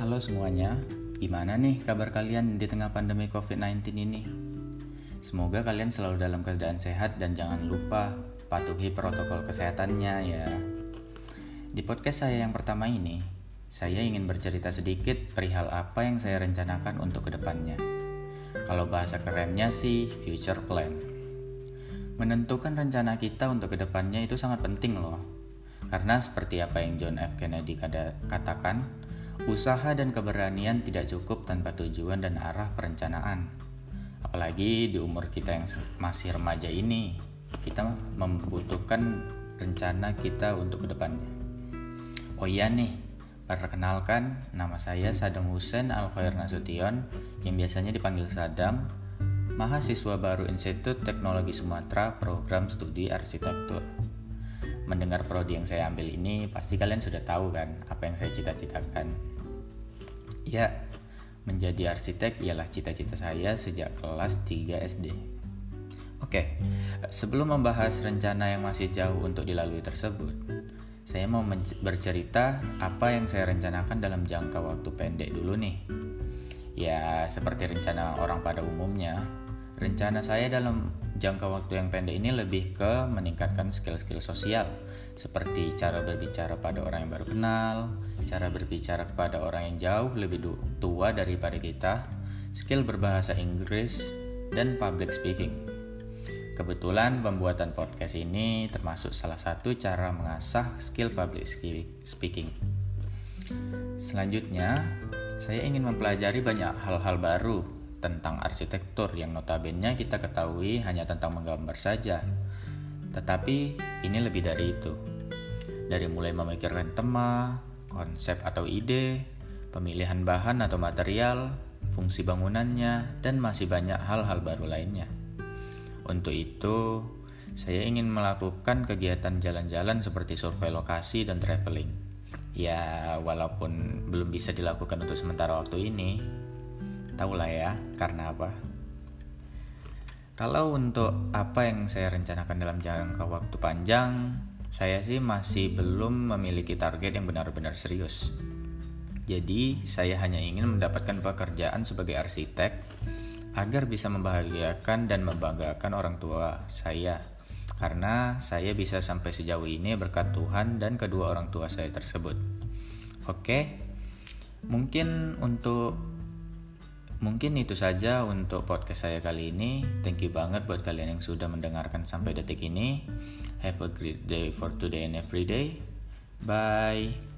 semuanya, gimana nih kabar kalian di tengah pandemi COVID-19 ini? Semoga kalian selalu dalam keadaan sehat dan jangan lupa patuhi protokol kesehatannya ya. Di podcast saya yang pertama ini, saya ingin bercerita sedikit perihal apa yang saya rencanakan untuk ke depannya. Kalau bahasa kerennya sih future plan. Menentukan rencana kita untuk ke depannya itu sangat penting loh. Karena seperti apa yang John F. Kennedy katakan, Usaha dan keberanian tidak cukup tanpa tujuan dan arah perencanaan. Apalagi di umur kita yang masih remaja ini, kita membutuhkan rencana kita untuk ke depannya. Oh iya nih, perkenalkan nama saya Sadam Hussein Al Khair Nasution yang biasanya dipanggil Sadam, mahasiswa baru Institut Teknologi Sumatera Program Studi Arsitektur. Mendengar prodi yang saya ambil ini, pasti kalian sudah tahu kan apa yang saya cita-citakan. Ya, menjadi arsitek ialah cita-cita saya sejak kelas 3 SD. Oke, sebelum membahas rencana yang masih jauh untuk dilalui tersebut, saya mau bercerita apa yang saya rencanakan dalam jangka waktu pendek dulu nih. Ya, seperti rencana orang pada umumnya, rencana saya dalam jangka waktu yang pendek ini lebih ke meningkatkan skill-skill sosial, seperti cara berbicara pada orang yang baru kenal, cara berbicara kepada orang yang jauh lebih tua daripada kita, skill berbahasa Inggris, dan public speaking. Kebetulan pembuatan podcast ini termasuk salah satu cara mengasah skill public speaking. Selanjutnya, saya ingin mempelajari banyak hal-hal baru tentang arsitektur yang notabene kita ketahui hanya tentang menggambar saja. Tetapi ini lebih dari itu. Dari mulai memikirkan tema, konsep atau ide, pemilihan bahan atau material, fungsi bangunannya, dan masih banyak hal-hal baru lainnya. Untuk itu, saya ingin melakukan kegiatan jalan-jalan seperti survei lokasi dan traveling. Ya, walaupun belum bisa dilakukan untuk sementara waktu ini, tahulah ya, karena apa? Kalau untuk apa yang saya rencanakan dalam jangka waktu panjang, saya sih masih belum memiliki target yang benar-benar serius. Jadi, saya hanya ingin mendapatkan pekerjaan sebagai arsitek agar bisa membahagiakan dan membanggakan orang tua saya. Karena saya bisa sampai sejauh ini berkat Tuhan dan kedua orang tua saya tersebut. Oke. Mungkin untuk Mungkin itu saja untuk podcast saya kali ini. Thank you banget buat kalian yang sudah mendengarkan sampai detik ini. Have a great day for today and every day. Bye.